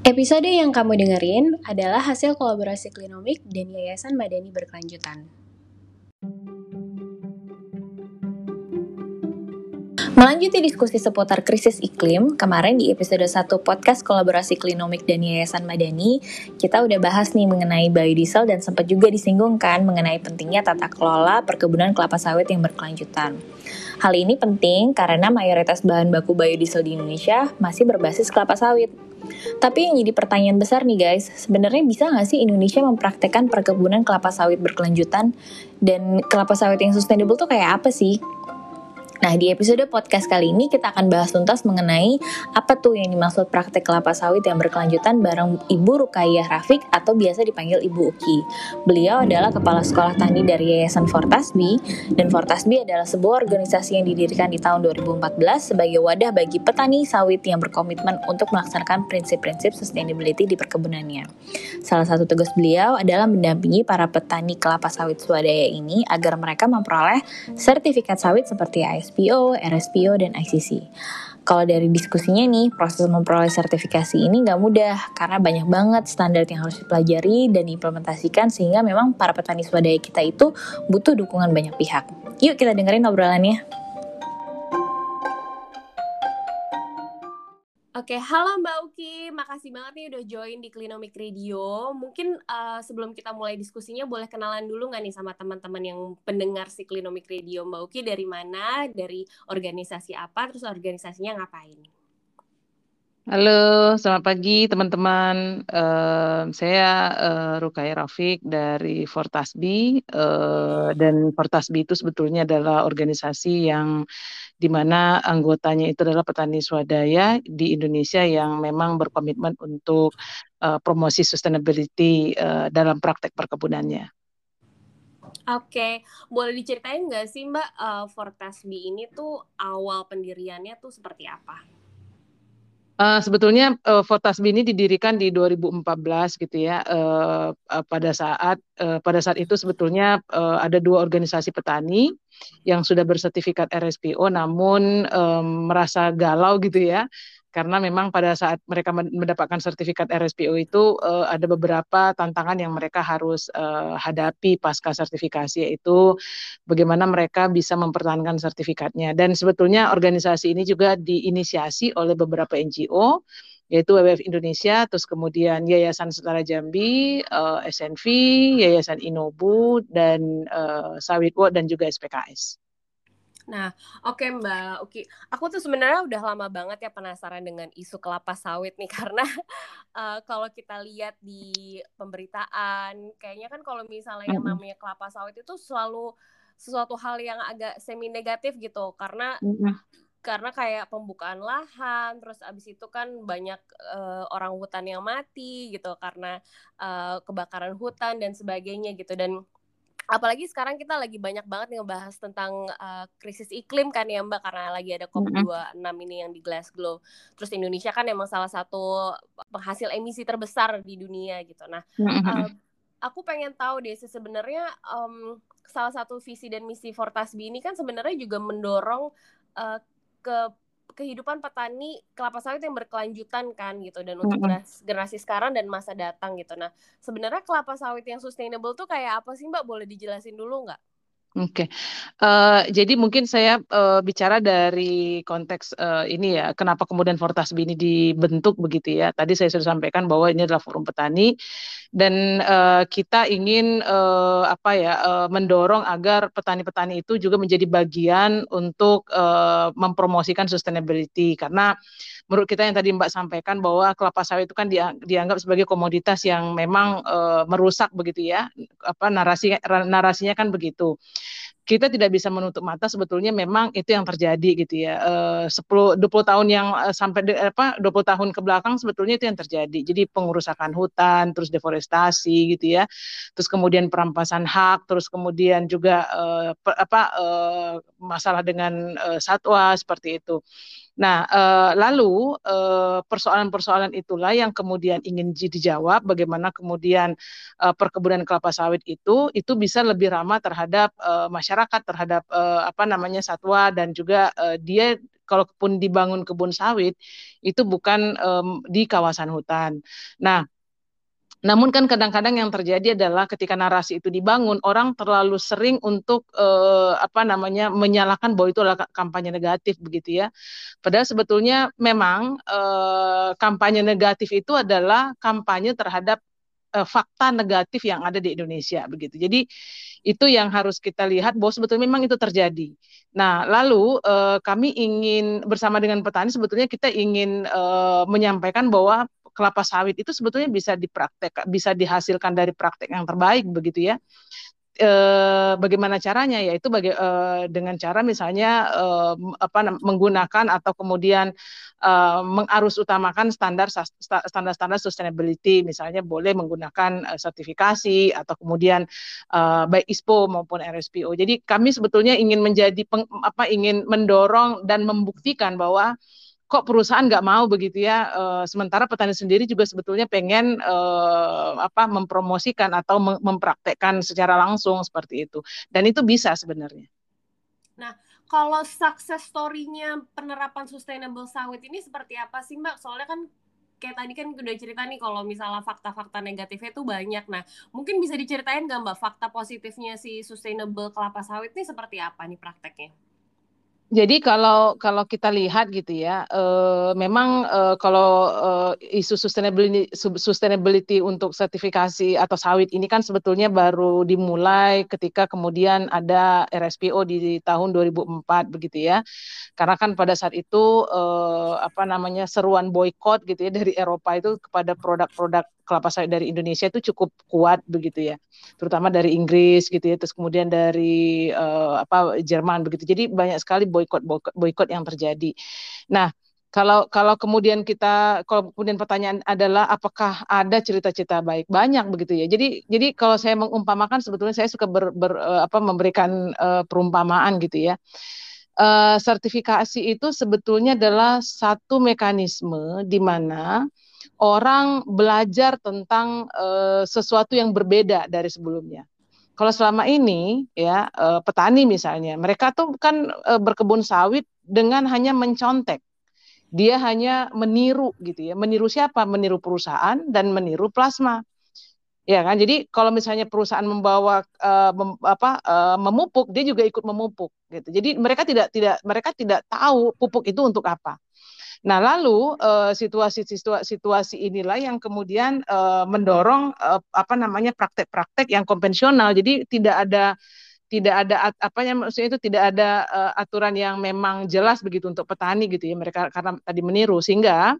Episode yang kamu dengerin adalah hasil kolaborasi Klinomik dan Yayasan Madani Berkelanjutan. Melanjuti diskusi seputar krisis iklim, kemarin di episode 1 podcast kolaborasi Klinomik dan Yayasan Madani, kita udah bahas nih mengenai biodiesel dan sempat juga disinggungkan mengenai pentingnya tata kelola perkebunan kelapa sawit yang berkelanjutan. Hal ini penting karena mayoritas bahan baku biodiesel di Indonesia masih berbasis kelapa sawit. Tapi yang jadi pertanyaan besar nih guys, sebenarnya bisa nggak sih Indonesia mempraktekkan perkebunan kelapa sawit berkelanjutan? Dan kelapa sawit yang sustainable tuh kayak apa sih? Nah, di episode podcast kali ini kita akan bahas tuntas mengenai apa tuh yang dimaksud praktek kelapa sawit yang berkelanjutan bareng Ibu Rukayah Rafik atau biasa dipanggil Ibu Uki. Beliau adalah Kepala Sekolah Tani dari Yayasan Fortasbi, dan Fortasbi adalah sebuah organisasi yang didirikan di tahun 2014 sebagai wadah bagi petani sawit yang berkomitmen untuk melaksanakan prinsip-prinsip sustainability di perkebunannya. Salah satu tugas beliau adalah mendampingi para petani kelapa sawit swadaya ini agar mereka memperoleh sertifikat sawit seperti AS SPO, RSPO, dan ICC. Kalau dari diskusinya nih, proses memperoleh sertifikasi ini nggak mudah karena banyak banget standar yang harus dipelajari dan diimplementasikan sehingga memang para petani swadaya kita itu butuh dukungan banyak pihak. Yuk kita dengerin obrolannya. Oke, halo Mbak Uki, makasih banget nih udah join di Klinomik Radio. Mungkin uh, sebelum kita mulai diskusinya boleh kenalan dulu nggak nih sama teman-teman yang pendengar si Klinomik Radio Mbak Uki dari mana, dari organisasi apa, terus organisasinya ngapain? Halo, selamat pagi teman-teman. Uh, saya uh, Rukai Rafiq dari Fortasbi uh, dan Fortasbi itu sebetulnya adalah organisasi yang di mana anggotanya itu adalah petani swadaya di Indonesia yang memang berkomitmen untuk uh, promosi sustainability uh, dalam praktek perkebunannya. Oke, boleh diceritain nggak sih Mbak uh, Fortasbi ini tuh awal pendiriannya tuh seperti apa? Uh, sebetulnya uh, Fortasbi ini didirikan di 2014 gitu ya. Uh, uh, pada saat uh, pada saat itu sebetulnya uh, ada dua organisasi petani yang sudah bersertifikat RSPO namun um, merasa galau gitu ya karena memang pada saat mereka mendapatkan sertifikat RSPO itu uh, ada beberapa tantangan yang mereka harus uh, hadapi pasca sertifikasi yaitu bagaimana mereka bisa mempertahankan sertifikatnya dan sebetulnya organisasi ini juga diinisiasi oleh beberapa NGO yaitu WWF Indonesia, terus kemudian Yayasan Setara Jambi, uh, eh, SNV, Yayasan Inobu, dan uh, Sawitwo, dan juga SPKS. Nah, oke okay, Mbak Oke, aku tuh sebenarnya udah lama banget ya penasaran dengan isu kelapa sawit nih karena uh, kalau kita lihat di pemberitaan, kayaknya kan kalau misalnya yang namanya kelapa sawit itu selalu sesuatu hal yang agak semi negatif gitu. Karena karena kayak pembukaan lahan, terus abis itu kan banyak uh, orang hutan yang mati gitu karena uh, kebakaran hutan dan sebagainya gitu. Dan apalagi sekarang kita lagi banyak banget ngebahas tentang uh, krisis iklim kan ya Mbak karena lagi ada COP26 ini yang di Glasgow. Terus Indonesia kan emang salah satu penghasil emisi terbesar di dunia gitu. Nah, uh, aku pengen tahu deh sebenarnya um, salah satu visi dan misi Fortasbi ini kan sebenarnya juga mendorong uh, ke kehidupan petani kelapa sawit yang berkelanjutan kan gitu dan untuk generasi, generasi sekarang dan masa datang gitu. Nah, sebenarnya kelapa sawit yang sustainable tuh kayak apa sih Mbak? Boleh dijelasin dulu nggak? Oke, uh, jadi mungkin saya uh, bicara dari konteks uh, ini ya, kenapa kemudian Fortasbi ini dibentuk begitu ya. Tadi saya sudah sampaikan bahwa ini adalah forum petani dan uh, kita ingin uh, apa ya uh, mendorong agar petani-petani itu juga menjadi bagian untuk uh, mempromosikan sustainability karena menurut kita yang tadi Mbak sampaikan bahwa kelapa sawit itu kan dianggap sebagai komoditas yang memang e, merusak begitu ya. Apa narasi narasinya kan begitu kita tidak bisa menutup mata sebetulnya memang itu yang terjadi gitu ya. Sepuluh 10 20 tahun yang eh, sampai de, apa 20 tahun ke belakang sebetulnya itu yang terjadi. Jadi pengurusakan hutan, terus deforestasi gitu ya. Terus kemudian perampasan hak, terus kemudian juga uh, apa uh, masalah dengan uh, satwa seperti itu. Nah, eh, lalu persoalan-persoalan itulah yang kemudian ingin dijawab bagaimana kemudian perkebunan kelapa sawit itu itu bisa lebih ramah terhadap masyarakat terhadap apa namanya satwa dan juga dia kalaupun dibangun kebun sawit itu bukan um, di kawasan hutan. Nah, namun kan kadang-kadang yang terjadi adalah ketika narasi itu dibangun, orang terlalu sering untuk eh, apa namanya menyalahkan bahwa itu adalah kampanye negatif begitu ya. Padahal sebetulnya memang eh, kampanye negatif itu adalah kampanye terhadap eh, fakta negatif yang ada di Indonesia begitu. Jadi itu yang harus kita lihat bahwa sebetulnya memang itu terjadi. Nah, lalu eh, kami ingin bersama dengan petani sebetulnya kita ingin eh, menyampaikan bahwa kelapa sawit itu sebetulnya bisa dipraktek, bisa dihasilkan dari praktek yang terbaik begitu ya. E, bagaimana caranya yaitu baga, e, dengan cara misalnya e, apa menggunakan atau kemudian e, mengarus utamakan standar standar-standar sustainability misalnya boleh menggunakan sertifikasi atau kemudian e, baik ISPO maupun RSPO. Jadi kami sebetulnya ingin menjadi peng, apa ingin mendorong dan membuktikan bahwa kok perusahaan nggak mau begitu ya uh, sementara petani sendiri juga sebetulnya pengen uh, apa mempromosikan atau mempraktekkan secara langsung seperti itu dan itu bisa sebenarnya. Nah kalau success story-nya penerapan sustainable sawit ini seperti apa sih Mbak? Soalnya kan kayak tadi kan udah cerita nih kalau misalnya fakta-fakta negatifnya itu banyak. Nah, mungkin bisa diceritain nggak Mbak fakta positifnya si sustainable kelapa sawit ini seperti apa nih prakteknya? Jadi kalau kalau kita lihat gitu ya, uh, memang uh, kalau uh, isu sustainability sustainability untuk sertifikasi atau sawit ini kan sebetulnya baru dimulai ketika kemudian ada RSPO di tahun 2004 begitu ya. Karena kan pada saat itu apa namanya seruan boykot gitu ya dari Eropa itu kepada produk-produk kelapa sawit dari Indonesia itu cukup kuat begitu ya, terutama dari Inggris gitu ya, terus kemudian dari uh, apa Jerman begitu. Jadi banyak sekali boykot boykot yang terjadi. Nah, kalau kalau kemudian kita kalau kemudian pertanyaan adalah apakah ada cerita-cerita baik banyak begitu ya jadi jadi kalau saya mengumpamakan sebetulnya saya suka ber, ber uh, apa memberikan uh, perumpamaan gitu ya uh, sertifikasi itu sebetulnya adalah satu mekanisme di mana orang belajar tentang uh, sesuatu yang berbeda dari sebelumnya. Kalau selama ini ya uh, petani misalnya, mereka tuh kan uh, berkebun sawit dengan hanya mencontek. Dia hanya meniru gitu ya. Meniru siapa? Meniru perusahaan dan meniru plasma. Ya kan? Jadi kalau misalnya perusahaan membawa uh, mem, apa uh, memupuk, dia juga ikut memupuk gitu. Jadi mereka tidak tidak mereka tidak tahu pupuk itu untuk apa. Nah, lalu situasi-situasi uh, situasi inilah yang kemudian uh, mendorong uh, apa namanya praktek-praktek yang konvensional. Jadi tidak ada tidak ada apa yang maksudnya itu tidak ada uh, aturan yang memang jelas begitu untuk petani gitu ya mereka karena tadi meniru sehingga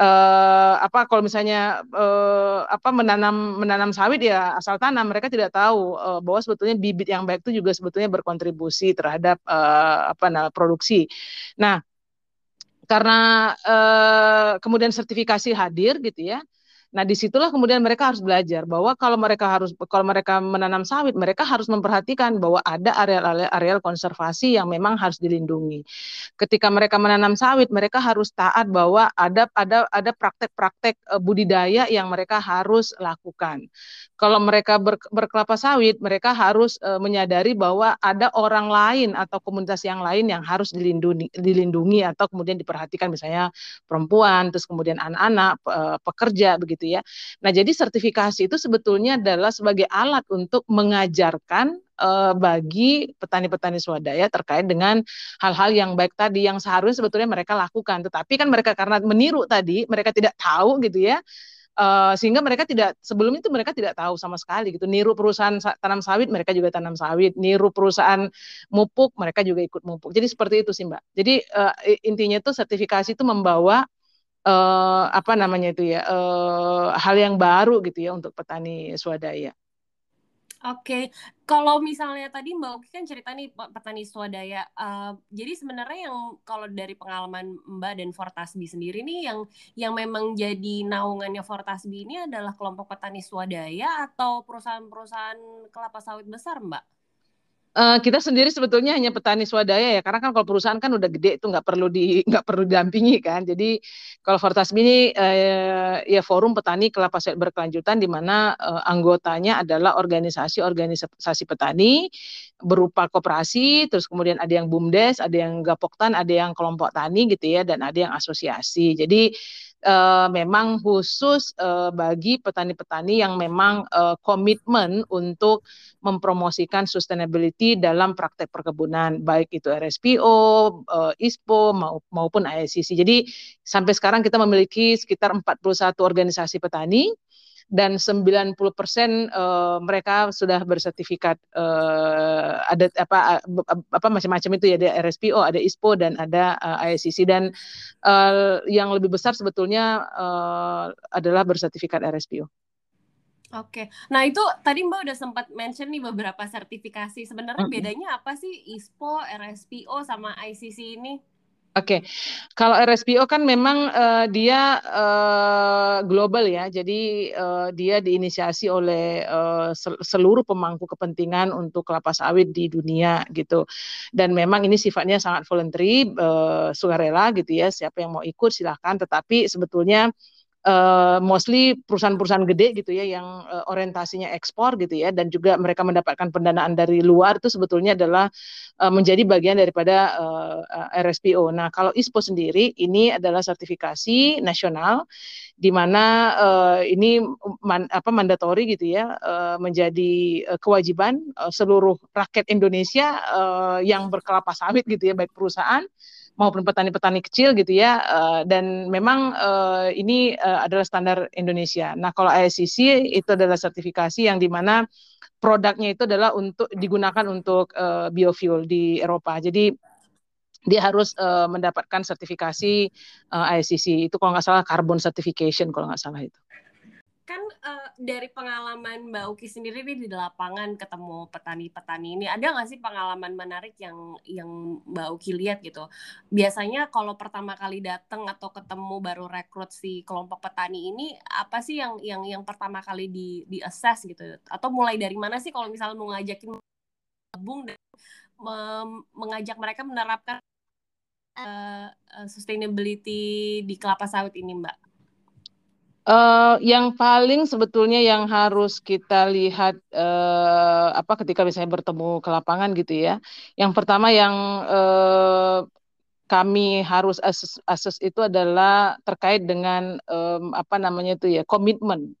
uh, apa kalau misalnya uh, apa menanam menanam sawit ya asal tanam mereka tidak tahu uh, bahwa sebetulnya bibit yang baik itu juga sebetulnya berkontribusi terhadap uh, apa nah produksi. Nah, karena uh, kemudian sertifikasi hadir gitu ya. Nah, di situlah kemudian mereka harus belajar bahwa kalau mereka harus kalau mereka menanam sawit, mereka harus memperhatikan bahwa ada areal-areal konservasi yang memang harus dilindungi. Ketika mereka menanam sawit, mereka harus taat bahwa ada ada ada praktek-praktek budidaya yang mereka harus lakukan. Kalau mereka ber, berkelapa sawit, mereka harus e, menyadari bahwa ada orang lain atau komunitas yang lain yang harus dilindungi, dilindungi atau kemudian diperhatikan, misalnya perempuan, terus kemudian anak-anak, e, pekerja, begitu ya. Nah, jadi sertifikasi itu sebetulnya adalah sebagai alat untuk mengajarkan e, bagi petani-petani swadaya terkait dengan hal-hal yang baik tadi yang seharusnya sebetulnya mereka lakukan, tetapi kan mereka karena meniru tadi, mereka tidak tahu gitu ya Uh, sehingga mereka tidak sebelum itu mereka tidak tahu sama sekali gitu. Niru perusahaan tanam sawit mereka juga tanam sawit. Niru perusahaan mupuk mereka juga ikut mupuk. Jadi seperti itu sih mbak. Jadi uh, intinya itu sertifikasi itu membawa uh, apa namanya itu ya uh, hal yang baru gitu ya untuk petani swadaya Oke, kalau misalnya tadi Mbak Oki kan cerita nih petani swadaya. Uh, jadi sebenarnya yang kalau dari pengalaman Mbak dan Fortasbi sendiri nih yang yang memang jadi naungannya Fortasbi ini adalah kelompok petani swadaya atau perusahaan-perusahaan kelapa sawit besar, Mbak? Uh, kita sendiri sebetulnya hanya petani swadaya ya, karena kan kalau perusahaan kan udah gede itu nggak perlu di nggak perlu didampingi kan. Jadi kalau Fortasbi ini uh, ya forum petani kelapa sawit berkelanjutan di mana uh, anggotanya adalah organisasi-organisasi petani berupa koperasi, terus kemudian ada yang bumdes, ada yang gapoktan, ada yang kelompok tani gitu ya, dan ada yang asosiasi. Jadi uh, memang khusus uh, bagi petani-petani yang memang uh, komitmen untuk mempromosikan sustainability dalam praktek perkebunan baik itu RSPO, uh, ISPO maupun ISCC. Jadi sampai sekarang kita memiliki sekitar 41 organisasi petani dan 90% uh, mereka sudah bersertifikat uh, ada apa apa macam-macam itu ya ada RSPO, ada ISPO dan ada uh, eh, ISCC dan uh, yang lebih besar sebetulnya uh, adalah bersertifikat RSPO. Oke, nah itu tadi Mbak udah sempat mention nih beberapa sertifikasi. Sebenarnya bedanya apa sih ISPO, RSPO sama ICC ini? Oke, kalau RSPO kan memang uh, dia uh, global ya, jadi uh, dia diinisiasi oleh uh, seluruh pemangku kepentingan untuk kelapa sawit di dunia gitu, dan memang ini sifatnya sangat voluntary, uh, sukarela gitu ya, siapa yang mau ikut silahkan, tetapi sebetulnya uh, mostly perusahaan-perusahaan gede gitu ya yang uh, orientasinya ekspor gitu ya dan juga mereka mendapatkan pendanaan dari luar itu sebetulnya adalah uh, menjadi bagian daripada uh, RSPO. Nah, kalau ISPO sendiri ini adalah sertifikasi nasional di mana uh, ini man, apa mandatori gitu ya uh, menjadi uh, kewajiban uh, seluruh rakyat Indonesia uh, yang berkelapa sawit gitu ya baik perusahaan maupun petani-petani kecil gitu ya uh, dan memang uh, ini uh, adalah standar Indonesia. Nah kalau ISCC itu adalah sertifikasi yang di mana produknya itu adalah untuk digunakan untuk biofuel di Eropa. Jadi dia harus mendapatkan sertifikasi uh, ISCC itu kalau nggak salah carbon certification kalau nggak salah itu kan uh, dari pengalaman Mbak Uki sendiri di lapangan ketemu petani-petani ini ada nggak sih pengalaman menarik yang yang Mbak Uki lihat gitu? Biasanya kalau pertama kali datang atau ketemu baru rekrut si kelompok petani ini apa sih yang yang yang pertama kali di di assess gitu? Atau mulai dari mana sih kalau misalnya mau ngajakin gabung dan mengajak mereka menerapkan uh, sustainability di kelapa sawit ini Mbak Uh, yang paling sebetulnya yang harus kita lihat uh, apa ketika misalnya bertemu ke lapangan gitu ya. Yang pertama yang uh, kami harus assess, assess itu adalah terkait dengan um, apa namanya itu ya komitmen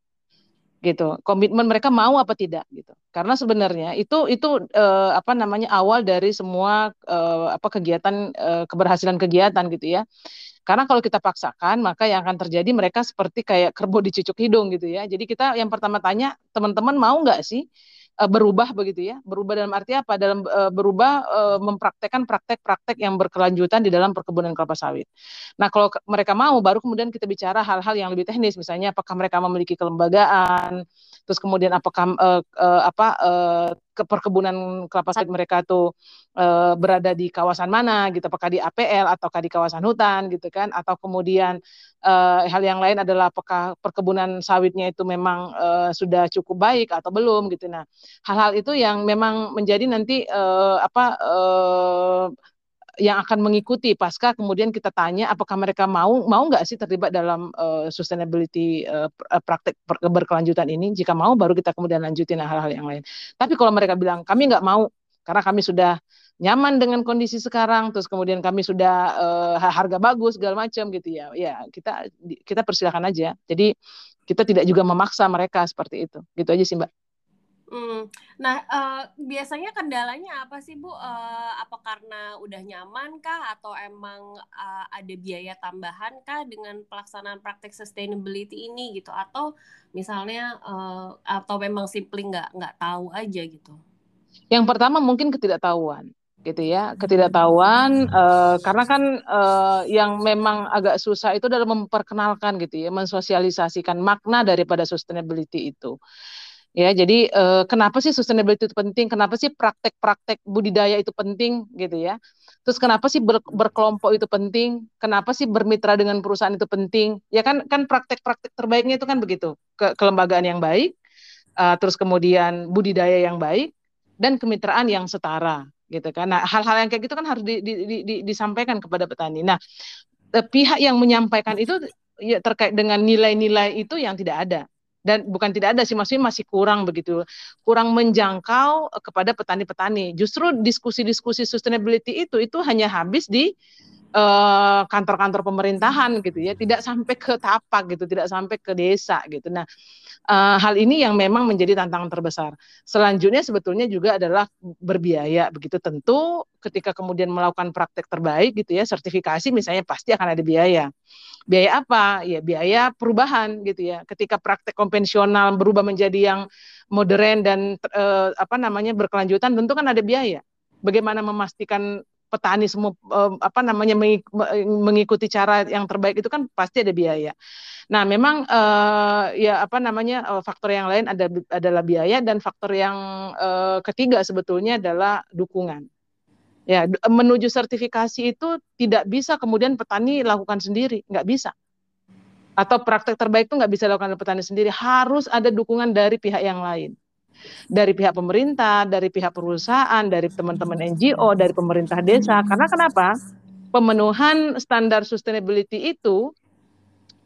gitu. Komitmen mereka mau apa tidak gitu. Karena sebenarnya itu itu uh, apa namanya awal dari semua uh, apa kegiatan uh, keberhasilan kegiatan gitu ya karena kalau kita paksakan, maka yang akan terjadi mereka seperti kayak kerbau dicucuk hidung gitu ya. Jadi kita yang pertama tanya, teman-teman mau nggak sih uh, berubah begitu ya? Berubah dalam arti apa? Dalam uh, berubah uh, mempraktekkan praktek-praktek yang berkelanjutan di dalam perkebunan kelapa sawit. Nah, kalau mereka mau, baru kemudian kita bicara hal-hal yang lebih teknis, misalnya apakah mereka memiliki kelembagaan, terus kemudian apakah apa ke perkebunan kelapa sawit mereka tuh uh, berada di kawasan mana gitu. Apakah di APL ataukah di kawasan hutan gitu kan? Atau kemudian uh, hal yang lain adalah apakah perkebunan sawitnya itu memang uh, sudah cukup baik atau belum gitu. Nah hal-hal itu yang memang menjadi nanti uh, apa uh, yang akan mengikuti. Pasca kemudian kita tanya apakah mereka mau mau nggak sih terlibat dalam uh, sustainability uh, praktek berkelanjutan ini? Jika mau baru kita kemudian lanjutin hal-hal yang lain. Tapi kalau mereka bilang kami nggak mau karena kami sudah nyaman dengan kondisi sekarang terus kemudian kami sudah uh, harga bagus segala macam gitu ya. Ya kita kita persilahkan aja. Jadi kita tidak juga memaksa mereka seperti itu. Gitu aja sih mbak Hmm. Nah, uh, biasanya kendalanya apa sih, Bu? Uh, apa karena udah nyaman kah atau emang uh, ada biaya tambahan kah dengan pelaksanaan praktek sustainability ini gitu? Atau misalnya uh, atau memang simply nggak nggak tahu aja gitu? Yang pertama mungkin ketidaktahuan gitu ya ketidaktahuan uh, karena kan uh, yang memang agak susah itu adalah memperkenalkan gitu ya mensosialisasikan makna daripada sustainability itu Ya, jadi eh, kenapa sih sustainability itu penting? Kenapa sih praktek-praktek budidaya itu penting gitu ya? Terus kenapa sih ber, berkelompok itu penting? Kenapa sih bermitra dengan perusahaan itu penting? Ya kan kan praktek-praktek terbaiknya itu kan begitu. Ke kelembagaan yang baik, uh, terus kemudian budidaya yang baik dan kemitraan yang setara gitu kan. Nah, hal-hal yang kayak gitu kan harus di, di, di, di, disampaikan kepada petani. Nah, eh, pihak yang menyampaikan itu ya terkait dengan nilai-nilai itu yang tidak ada dan bukan tidak ada sih maksudnya masih kurang begitu. Kurang menjangkau eh, kepada petani-petani. Justru diskusi-diskusi sustainability itu itu hanya habis di kantor-kantor uh, pemerintahan gitu ya tidak sampai ke tapak gitu tidak sampai ke desa gitu nah uh, hal ini yang memang menjadi tantangan terbesar. Selanjutnya sebetulnya juga adalah berbiaya begitu tentu ketika kemudian melakukan praktek terbaik gitu ya sertifikasi misalnya pasti akan ada biaya. Biaya apa? Ya biaya perubahan gitu ya. Ketika praktek konvensional berubah menjadi yang modern dan uh, apa namanya berkelanjutan tentu kan ada biaya. Bagaimana memastikan petani semua uh, apa namanya mengikuti cara yang terbaik itu kan pasti ada biaya. Nah, memang uh, ya apa namanya uh, faktor yang lain ada adalah biaya dan faktor yang uh, ketiga sebetulnya adalah dukungan. Ya, menuju sertifikasi itu tidak bisa kemudian petani lakukan sendiri, nggak bisa. Atau praktek terbaik itu nggak bisa dilakukan petani sendiri, harus ada dukungan dari pihak yang lain dari pihak pemerintah, dari pihak perusahaan, dari teman-teman NGO, dari pemerintah desa. Karena kenapa? Pemenuhan standar sustainability itu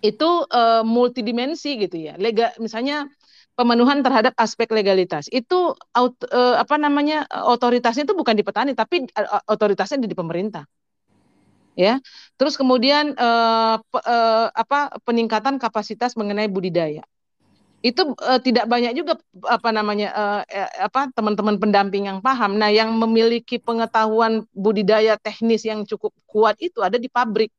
itu uh, multidimensi gitu ya. Lega, misalnya pemenuhan terhadap aspek legalitas itu aut, uh, apa namanya otoritasnya itu bukan di petani tapi uh, otoritasnya di, pemerintah ya terus kemudian uh, pe, apa peningkatan kapasitas mengenai budidaya itu uh, tidak banyak juga apa namanya uh, apa teman-teman pendamping yang paham. Nah, yang memiliki pengetahuan budidaya teknis yang cukup kuat itu ada di pabrik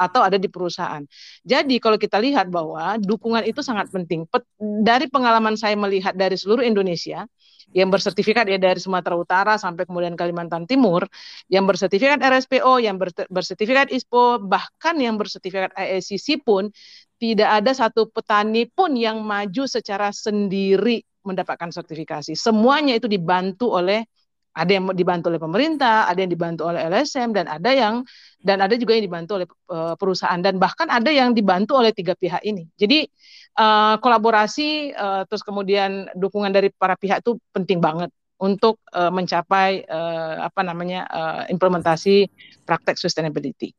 atau ada di perusahaan. Jadi kalau kita lihat bahwa dukungan itu sangat penting. Pet, dari pengalaman saya melihat dari seluruh Indonesia yang bersertifikat ya dari Sumatera Utara sampai kemudian Kalimantan Timur, yang bersertifikat RSPO, yang bersertifikat ISPO, bahkan yang bersertifikat ISCC pun tidak ada satu petani pun yang maju secara sendiri mendapatkan sertifikasi. Semuanya itu dibantu oleh ada yang dibantu oleh pemerintah, ada yang dibantu oleh LSM dan ada yang dan ada juga yang dibantu oleh uh, perusahaan dan bahkan ada yang dibantu oleh tiga pihak ini. Jadi uh, kolaborasi uh, terus kemudian dukungan dari para pihak itu penting banget untuk uh, mencapai uh, apa namanya uh, implementasi praktek sustainability.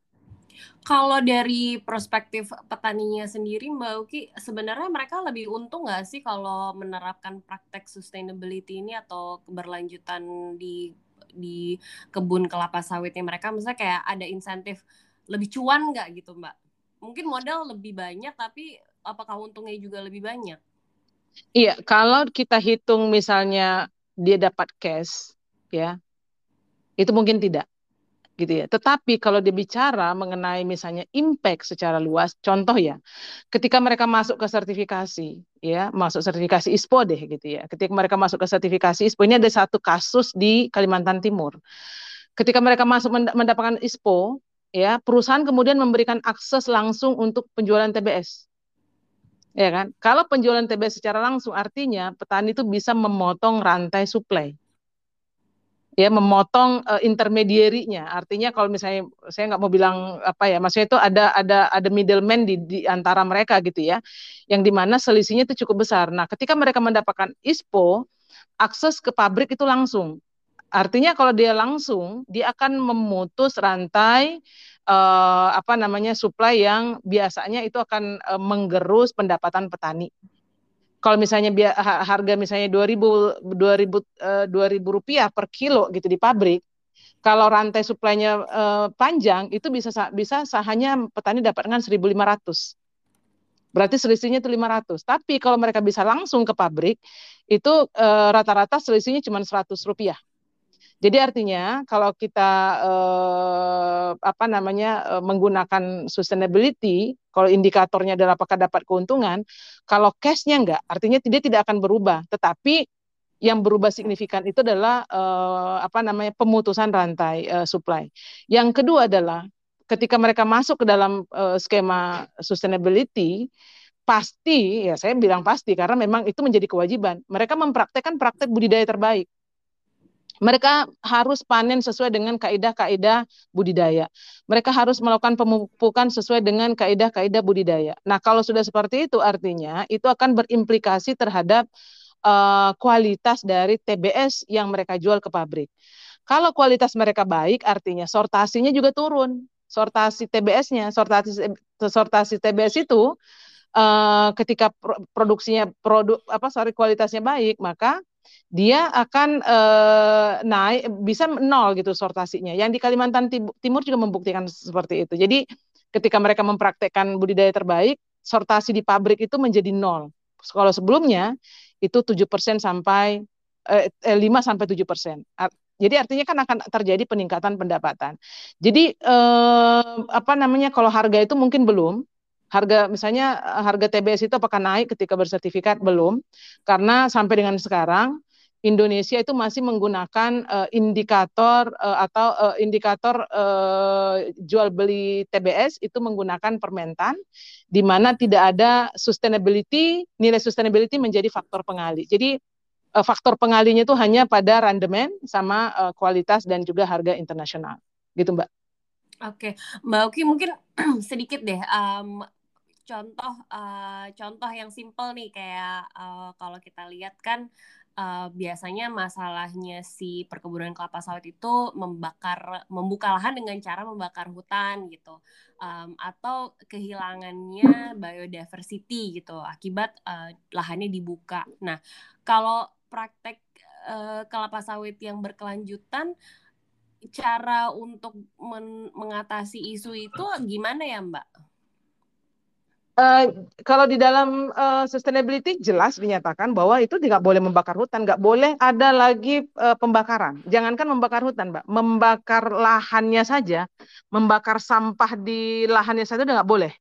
Kalau dari perspektif petaninya sendiri, Mbak Uki, sebenarnya mereka lebih untung nggak sih kalau menerapkan praktek sustainability ini atau keberlanjutan di di kebun kelapa sawitnya mereka? Misalnya kayak ada insentif lebih cuan nggak gitu, Mbak? Mungkin modal lebih banyak, tapi apakah untungnya juga lebih banyak? Iya, kalau kita hitung misalnya dia dapat cash, ya, itu mungkin tidak gitu ya. Tetapi kalau dibicara mengenai misalnya impact secara luas, contoh ya, ketika mereka masuk ke sertifikasi, ya, masuk sertifikasi ISPO deh gitu ya. Ketika mereka masuk ke sertifikasi ISPO ini ada satu kasus di Kalimantan Timur. Ketika mereka masuk mendapatkan ISPO, ya, perusahaan kemudian memberikan akses langsung untuk penjualan TBS. Ya kan? Kalau penjualan TBS secara langsung artinya petani itu bisa memotong rantai suplai ya memotong uh. Artinya kalau misalnya saya nggak mau bilang apa ya, maksudnya itu ada ada ada middleman di, di antara mereka gitu ya, yang di mana selisihnya itu cukup besar. Nah, ketika mereka mendapatkan ISPO, akses ke pabrik itu langsung. Artinya kalau dia langsung, dia akan memutus rantai uh, apa namanya supply yang biasanya itu akan uh, menggerus pendapatan petani kalau misalnya harga misalnya 2000 2000 2000 rupiah per kilo gitu di pabrik kalau rantai suplainya uh, panjang itu bisa bisa hanya petani dapatkan 1500 berarti selisihnya itu 500 tapi kalau mereka bisa langsung ke pabrik itu eh, rata-rata selisihnya cuma 100 rupiah jadi artinya kalau kita eh, apa namanya eh, menggunakan sustainability, kalau indikatornya adalah apakah dapat keuntungan, kalau cashnya enggak, artinya dia tidak akan berubah. Tetapi yang berubah signifikan itu adalah eh, apa namanya pemutusan rantai eh, supply. Yang kedua adalah ketika mereka masuk ke dalam eh, skema sustainability, pasti ya saya bilang pasti karena memang itu menjadi kewajiban. Mereka mempraktekkan praktek budidaya terbaik mereka harus panen sesuai dengan kaidah-kaidah budidaya. Mereka harus melakukan pemupukan sesuai dengan kaidah-kaidah budidaya. Nah, kalau sudah seperti itu artinya itu akan berimplikasi terhadap uh, kualitas dari TBS yang mereka jual ke pabrik. Kalau kualitas mereka baik, artinya sortasinya juga turun. Sortasi TBS-nya, sortasi sortasi TBS itu uh, ketika produksinya produk apa sorry kualitasnya baik, maka dia akan uh, naik bisa nol gitu sortasinya. Yang di Kalimantan Timur juga membuktikan seperti itu. Jadi ketika mereka mempraktekkan budidaya terbaik, sortasi di pabrik itu menjadi nol. Kalau sebelumnya itu 7% sampai eh, 5 eh, sampai 7%. Jadi artinya kan akan terjadi peningkatan pendapatan. Jadi eh, apa namanya kalau harga itu mungkin belum. Harga misalnya harga TBS itu apakah naik ketika bersertifikat belum? Karena sampai dengan sekarang Indonesia itu masih menggunakan uh, indikator uh, atau uh, indikator uh, jual beli TBS itu menggunakan permentan di mana tidak ada sustainability nilai sustainability menjadi faktor pengali. Jadi uh, faktor pengalinya itu hanya pada randemen sama uh, kualitas dan juga harga internasional. Gitu, Mbak. Oke, Mbak Oki mungkin sedikit deh um, contoh uh, contoh yang simple nih kayak uh, kalau kita lihat kan uh, biasanya masalahnya si perkebunan kelapa sawit itu membakar membuka lahan dengan cara membakar hutan gitu um, atau kehilangannya biodiversity gitu akibat uh, lahannya dibuka. Nah kalau praktek uh, kelapa sawit yang berkelanjutan cara untuk mengatasi isu itu gimana ya Mbak? Uh, kalau di dalam uh, sustainability jelas dinyatakan bahwa itu tidak boleh membakar hutan, nggak boleh ada lagi uh, pembakaran. Jangankan membakar hutan, mbak, membakar lahannya saja, membakar sampah di lahannya saja udah nggak boleh.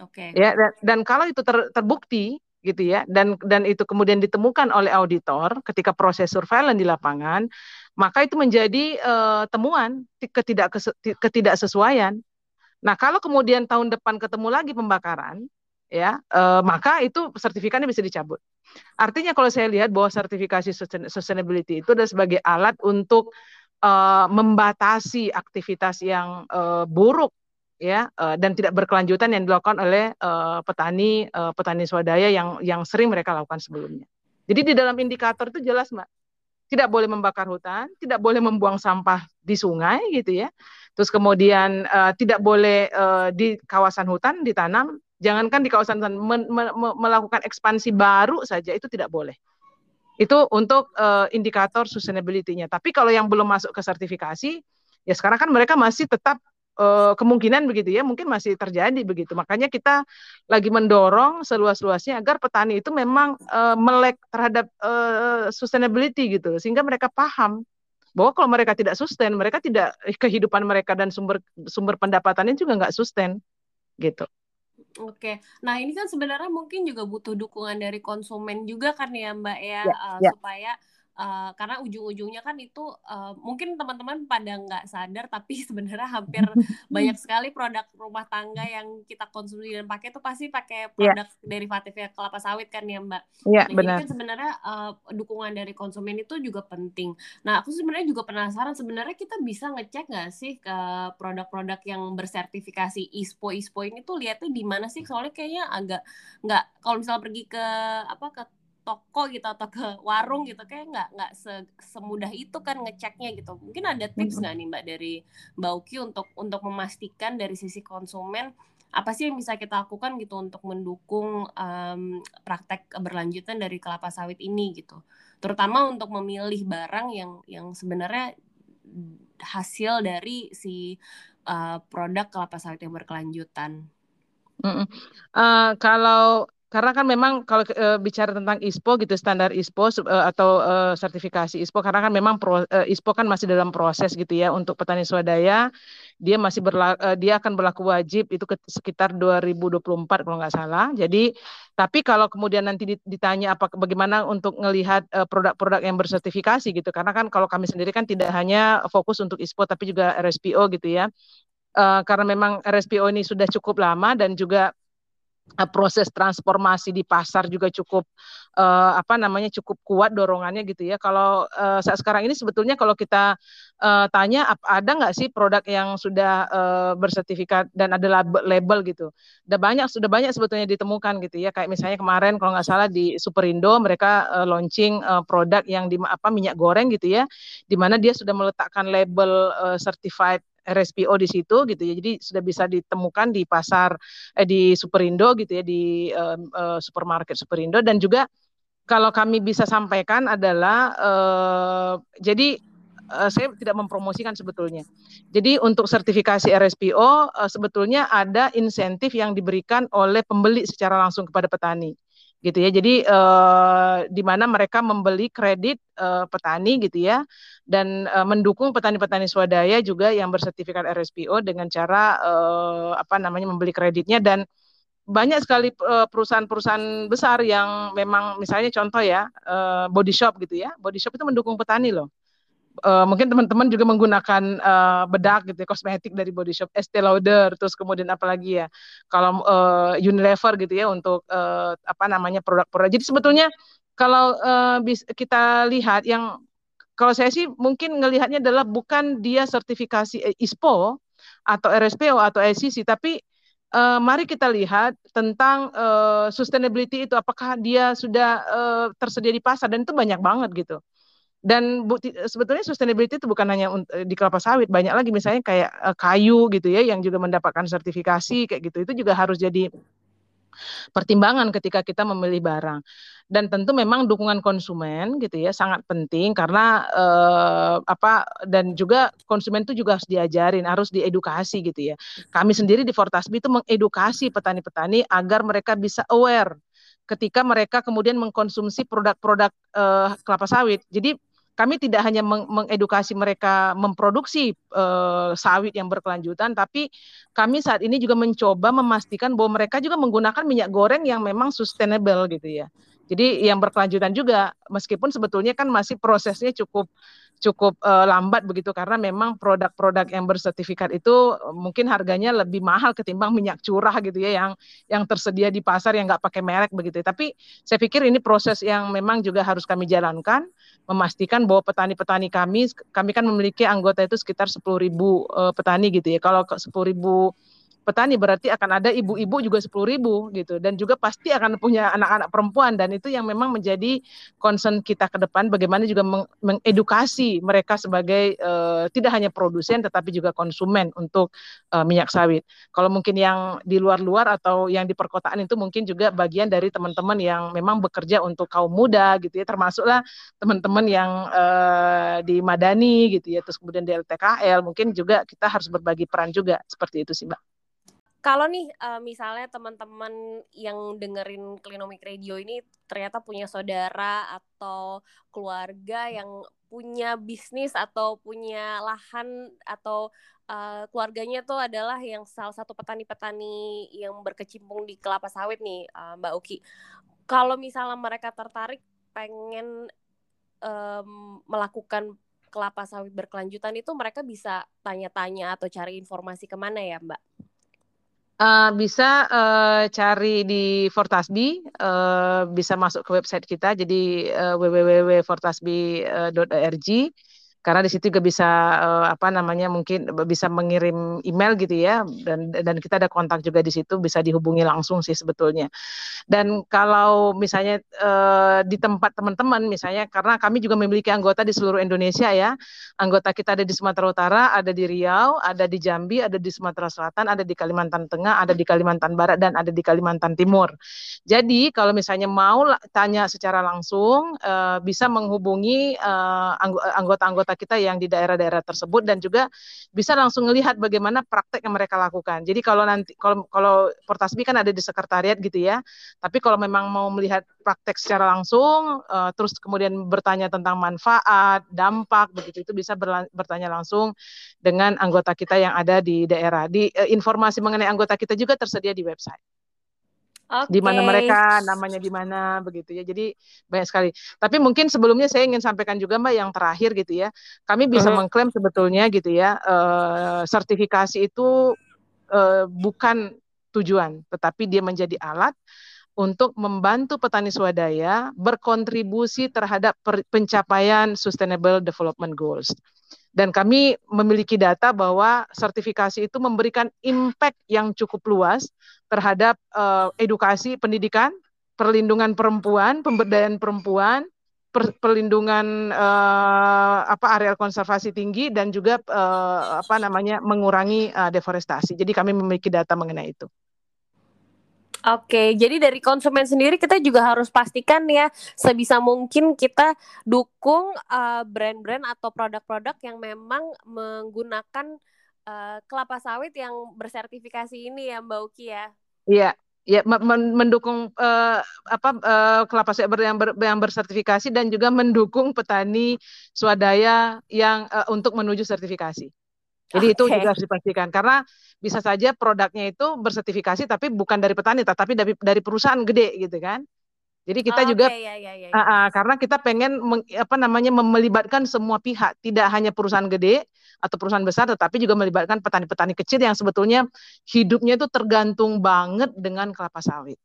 Oke. Okay. Ya dan, dan kalau itu ter, terbukti gitu ya, dan dan itu kemudian ditemukan oleh auditor ketika proses surveillance di lapangan, maka itu menjadi uh, temuan ketidak ketidaksesuaian Nah, kalau kemudian tahun depan ketemu lagi pembakaran, ya, eh, maka itu sertifikatnya bisa dicabut. Artinya kalau saya lihat bahwa sertifikasi sustainability itu adalah sebagai alat untuk eh, membatasi aktivitas yang eh, buruk ya eh, dan tidak berkelanjutan yang dilakukan oleh eh, petani eh, petani swadaya yang yang sering mereka lakukan sebelumnya. Jadi di dalam indikator itu jelas, Mbak tidak boleh membakar hutan, tidak boleh membuang sampah di sungai gitu ya. Terus kemudian uh, tidak boleh uh, di kawasan hutan ditanam, jangankan di kawasan hutan me me melakukan ekspansi baru saja itu tidak boleh. Itu untuk uh, indikator sustainability-nya. Tapi kalau yang belum masuk ke sertifikasi, ya sekarang kan mereka masih tetap uh, kemungkinan begitu ya mungkin masih terjadi begitu makanya kita lagi mendorong seluas-luasnya agar petani itu memang uh, melek terhadap uh, sustainability gitu sehingga mereka paham bahwa kalau mereka tidak sustain mereka tidak kehidupan mereka dan sumber sumber pendapatannya juga nggak sustain gitu. Oke, nah ini kan sebenarnya mungkin juga butuh dukungan dari konsumen juga kan ya Mbak ya, ya, uh, ya. supaya Uh, karena ujung-ujungnya kan itu uh, mungkin teman-teman pada nggak sadar tapi sebenarnya hampir banyak sekali produk rumah tangga yang kita konsumsi dan pakai itu pasti pakai iya. produk yeah. derivatifnya kelapa sawit kan ya mbak. Iya yeah, nah, benar. Jadi kan sebenarnya uh, dukungan dari konsumen itu juga penting. Nah aku sebenarnya juga penasaran sebenarnya kita bisa ngecek nggak sih ke produk-produk yang bersertifikasi ISPO ISPO ini tuh lihatnya di mana sih soalnya kayaknya agak nggak kalau misalnya pergi ke apa ke toko gitu atau ke warung gitu kayak nggak nggak se semudah itu kan ngeceknya gitu mungkin ada tips nggak nih mbak dari mbak Uki untuk untuk memastikan dari sisi konsumen apa sih yang bisa kita lakukan gitu untuk mendukung um, praktek keberlanjutan dari kelapa sawit ini gitu terutama untuk memilih barang yang yang sebenarnya hasil dari si uh, produk kelapa sawit yang berkelanjutan. Mm -mm. Uh, kalau karena kan memang kalau e, bicara tentang ISPO gitu standar ISPO e, atau e, sertifikasi ISPO karena kan memang pro, e, ISPO kan masih dalam proses gitu ya untuk petani swadaya dia masih berla, e, dia akan berlaku wajib itu ke, sekitar 2024 kalau nggak salah. Jadi tapi kalau kemudian nanti ditanya apa bagaimana untuk melihat produk-produk yang bersertifikasi gitu karena kan kalau kami sendiri kan tidak hanya fokus untuk ISPO tapi juga RSPO gitu ya. E, karena memang RSPO ini sudah cukup lama dan juga uh, proses transformasi di pasar juga cukup uh, apa namanya cukup kuat dorongannya gitu ya. Kalau uh, saat sekarang ini sebetulnya kalau kita uh, tanya ada nggak sih produk yang sudah uh, bersertifikat dan ada label, label gitu. Udah banyak sudah banyak sebetulnya ditemukan gitu ya. Kayak misalnya kemarin kalau nggak salah di Superindo mereka uh, launching uh, produk yang di apa minyak goreng gitu ya, di mana dia sudah meletakkan label uh, certified RSPO di situ gitu ya. Jadi sudah bisa ditemukan di pasar eh, di Superindo gitu ya di uh, uh, supermarket Superindo dan juga kalau kami bisa sampaikan adalah uh, jadi uh, saya tidak mempromosikan sebetulnya. Jadi untuk sertifikasi RSPO uh, sebetulnya ada insentif yang diberikan oleh pembeli secara langsung kepada petani gitu ya. Jadi eh, di mana mereka membeli kredit eh, petani gitu ya dan eh, mendukung petani-petani swadaya juga yang bersertifikat RSPO dengan cara apa namanya membeli kreditnya dan banyak sekali perusahaan-perusahaan besar yang memang misalnya contoh ya body shop gitu ya. Body shop itu mendukung petani loh uh, mungkin teman-teman juga menggunakan uh, bedak gitu ya, kosmetik dari Body Shop, Estee Lauder, terus kemudian apa lagi ya, kalau uh, Unilever gitu ya untuk uh, apa namanya produk-produk. Jadi sebetulnya kalau uh, kita lihat yang kalau saya sih mungkin ngelihatnya adalah bukan dia sertifikasi ISPO atau RSPO atau ICC, tapi uh, mari kita lihat tentang uh, sustainability itu apakah dia sudah uh, tersedia di pasar dan itu banyak banget gitu dan bukti, sebetulnya sustainability itu bukan hanya eh, di kelapa sawit banyak lagi. Misalnya kayak uh, kayu gitu ya yang juga mendapatkan sertifikasi kayak gitu. Itu juga harus jadi pertimbangan ketika kita memilih barang. Dan tentu memang dukungan konsumen gitu ya sangat penting karena eh, apa dan juga konsumen itu juga harus diajarin harus diedukasi gitu ya. Kami sendiri di Fortasbi itu mengedukasi petani-petani agar mereka bisa aware ketika mereka kemudian mengkonsumsi produk-produk uh, kelapa sawit. Jadi kami tidak hanya meng mengedukasi mereka memproduksi uh, sawit yang berkelanjutan, tapi kami saat ini juga mencoba memastikan bahwa mereka juga menggunakan minyak goreng yang memang sustainable gitu ya. Jadi yang berkelanjutan juga, meskipun sebetulnya kan masih prosesnya cukup cukup uh, lambat begitu karena memang produk-produk yang bersertifikat itu mungkin harganya lebih mahal ketimbang minyak curah gitu ya yang yang tersedia di pasar yang nggak pakai merek begitu. Tapi saya pikir ini proses yang memang juga harus kami jalankan, memastikan bahwa petani-petani kami, kami kan memiliki anggota itu sekitar 10.000 uh, petani gitu ya. Kalau 10.000 petani berarti akan ada ibu-ibu juga sepuluh ribu gitu. Dan juga pasti akan punya anak-anak perempuan. Dan itu yang memang menjadi concern kita ke depan bagaimana juga meng mengedukasi mereka sebagai uh, tidak hanya produsen tetapi juga konsumen untuk uh, minyak sawit. Kalau mungkin yang di luar-luar atau yang di perkotaan itu mungkin juga bagian dari teman-teman yang memang bekerja untuk kaum muda gitu ya. Termasuklah teman-teman yang uh, di Madani gitu ya. Terus kemudian di LTKL mungkin juga kita harus berbagi peran juga. Seperti itu sih Mbak kalau nih uh, misalnya teman-teman yang dengerin Klinomik Radio ini ternyata punya saudara atau keluarga yang punya bisnis atau punya lahan atau uh, keluarganya tuh adalah yang salah satu petani-petani yang berkecimpung di kelapa sawit nih uh, Mbak Uki. Kalau misalnya mereka tertarik pengen um, melakukan kelapa sawit berkelanjutan itu mereka bisa tanya-tanya atau cari informasi ke mana ya Mbak? Uh, bisa uh, cari di Fortasbi, uh, bisa masuk ke website kita, jadi uh, www.fortasbi.org karena di situ juga bisa uh, apa namanya mungkin bisa mengirim email gitu ya dan dan kita ada kontak juga di situ bisa dihubungi langsung sih sebetulnya. Dan kalau misalnya uh, di tempat teman-teman misalnya karena kami juga memiliki anggota di seluruh Indonesia ya. Anggota kita ada di Sumatera Utara ada di Riau ada di Jambi ada di Sumatera Selatan ada di Kalimantan Tengah ada di Kalimantan Barat dan ada di Kalimantan Timur. Jadi kalau misalnya mau tanya secara langsung uh, bisa menghubungi anggota-anggota kita yang di daerah-daerah tersebut dan juga bisa langsung melihat bagaimana praktek yang mereka lakukan. Jadi kalau nanti kalau kalau Portasbi kan ada di sekretariat gitu ya. Tapi kalau memang mau melihat praktek secara langsung uh, terus kemudian bertanya tentang manfaat, dampak begitu itu bisa bertanya langsung dengan anggota kita yang ada di daerah. Di uh, informasi mengenai anggota kita juga tersedia di website. Okay. Di mana mereka, namanya di mana begitu ya. Jadi banyak sekali. Tapi mungkin sebelumnya saya ingin sampaikan juga Mbak yang terakhir gitu ya. Kami bisa uh -huh. mengklaim sebetulnya gitu ya, uh, sertifikasi itu uh, bukan tujuan, tetapi dia menjadi alat untuk membantu petani swadaya berkontribusi terhadap pencapaian Sustainable Development Goals. Dan kami memiliki data bahwa sertifikasi itu memberikan impact yang cukup luas terhadap uh, edukasi pendidikan, perlindungan perempuan, pemberdayaan perempuan, per, perlindungan uh, apa areal konservasi tinggi dan juga uh, apa namanya mengurangi uh, deforestasi. Jadi kami memiliki data mengenai itu. Oke, jadi dari konsumen sendiri kita juga harus pastikan ya sebisa mungkin kita dukung uh, brand-brand atau produk-produk yang memang menggunakan uh, kelapa sawit yang bersertifikasi ini ya Mbak Uki ya. Iya, ya mendukung uh, apa uh, kelapa sawit yang, ber, yang bersertifikasi dan juga mendukung petani swadaya yang uh, untuk menuju sertifikasi. Jadi okay. itu juga harus dipastikan karena bisa saja produknya itu bersertifikasi tapi bukan dari petani tapi dari dari perusahaan gede gitu kan. Jadi kita oh, juga okay, ya, ya, ya, Uh, uh, karena kita pengen meng, apa namanya melibatkan semua pihak, tidak hanya perusahaan gede atau perusahaan besar tetapi juga melibatkan petani-petani kecil yang sebetulnya hidupnya itu tergantung banget dengan kelapa sawit.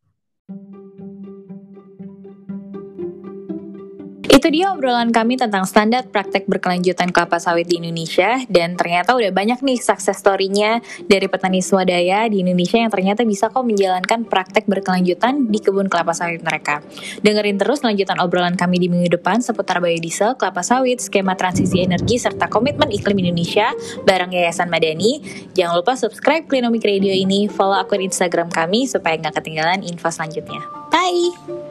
Itu dia obrolan kami tentang standar praktek berkelanjutan kelapa sawit di Indonesia dan ternyata udah banyak nih sukses story-nya dari petani swadaya di Indonesia yang ternyata bisa kok menjalankan praktek berkelanjutan di kebun kelapa sawit mereka. Dengerin terus lanjutan obrolan kami di minggu depan seputar biodiesel, kelapa sawit, skema transisi energi, serta komitmen iklim Indonesia bareng Yayasan Madani. Jangan lupa subscribe Klinomik Radio ini, follow akun Instagram kami supaya nggak ketinggalan info selanjutnya. Bye!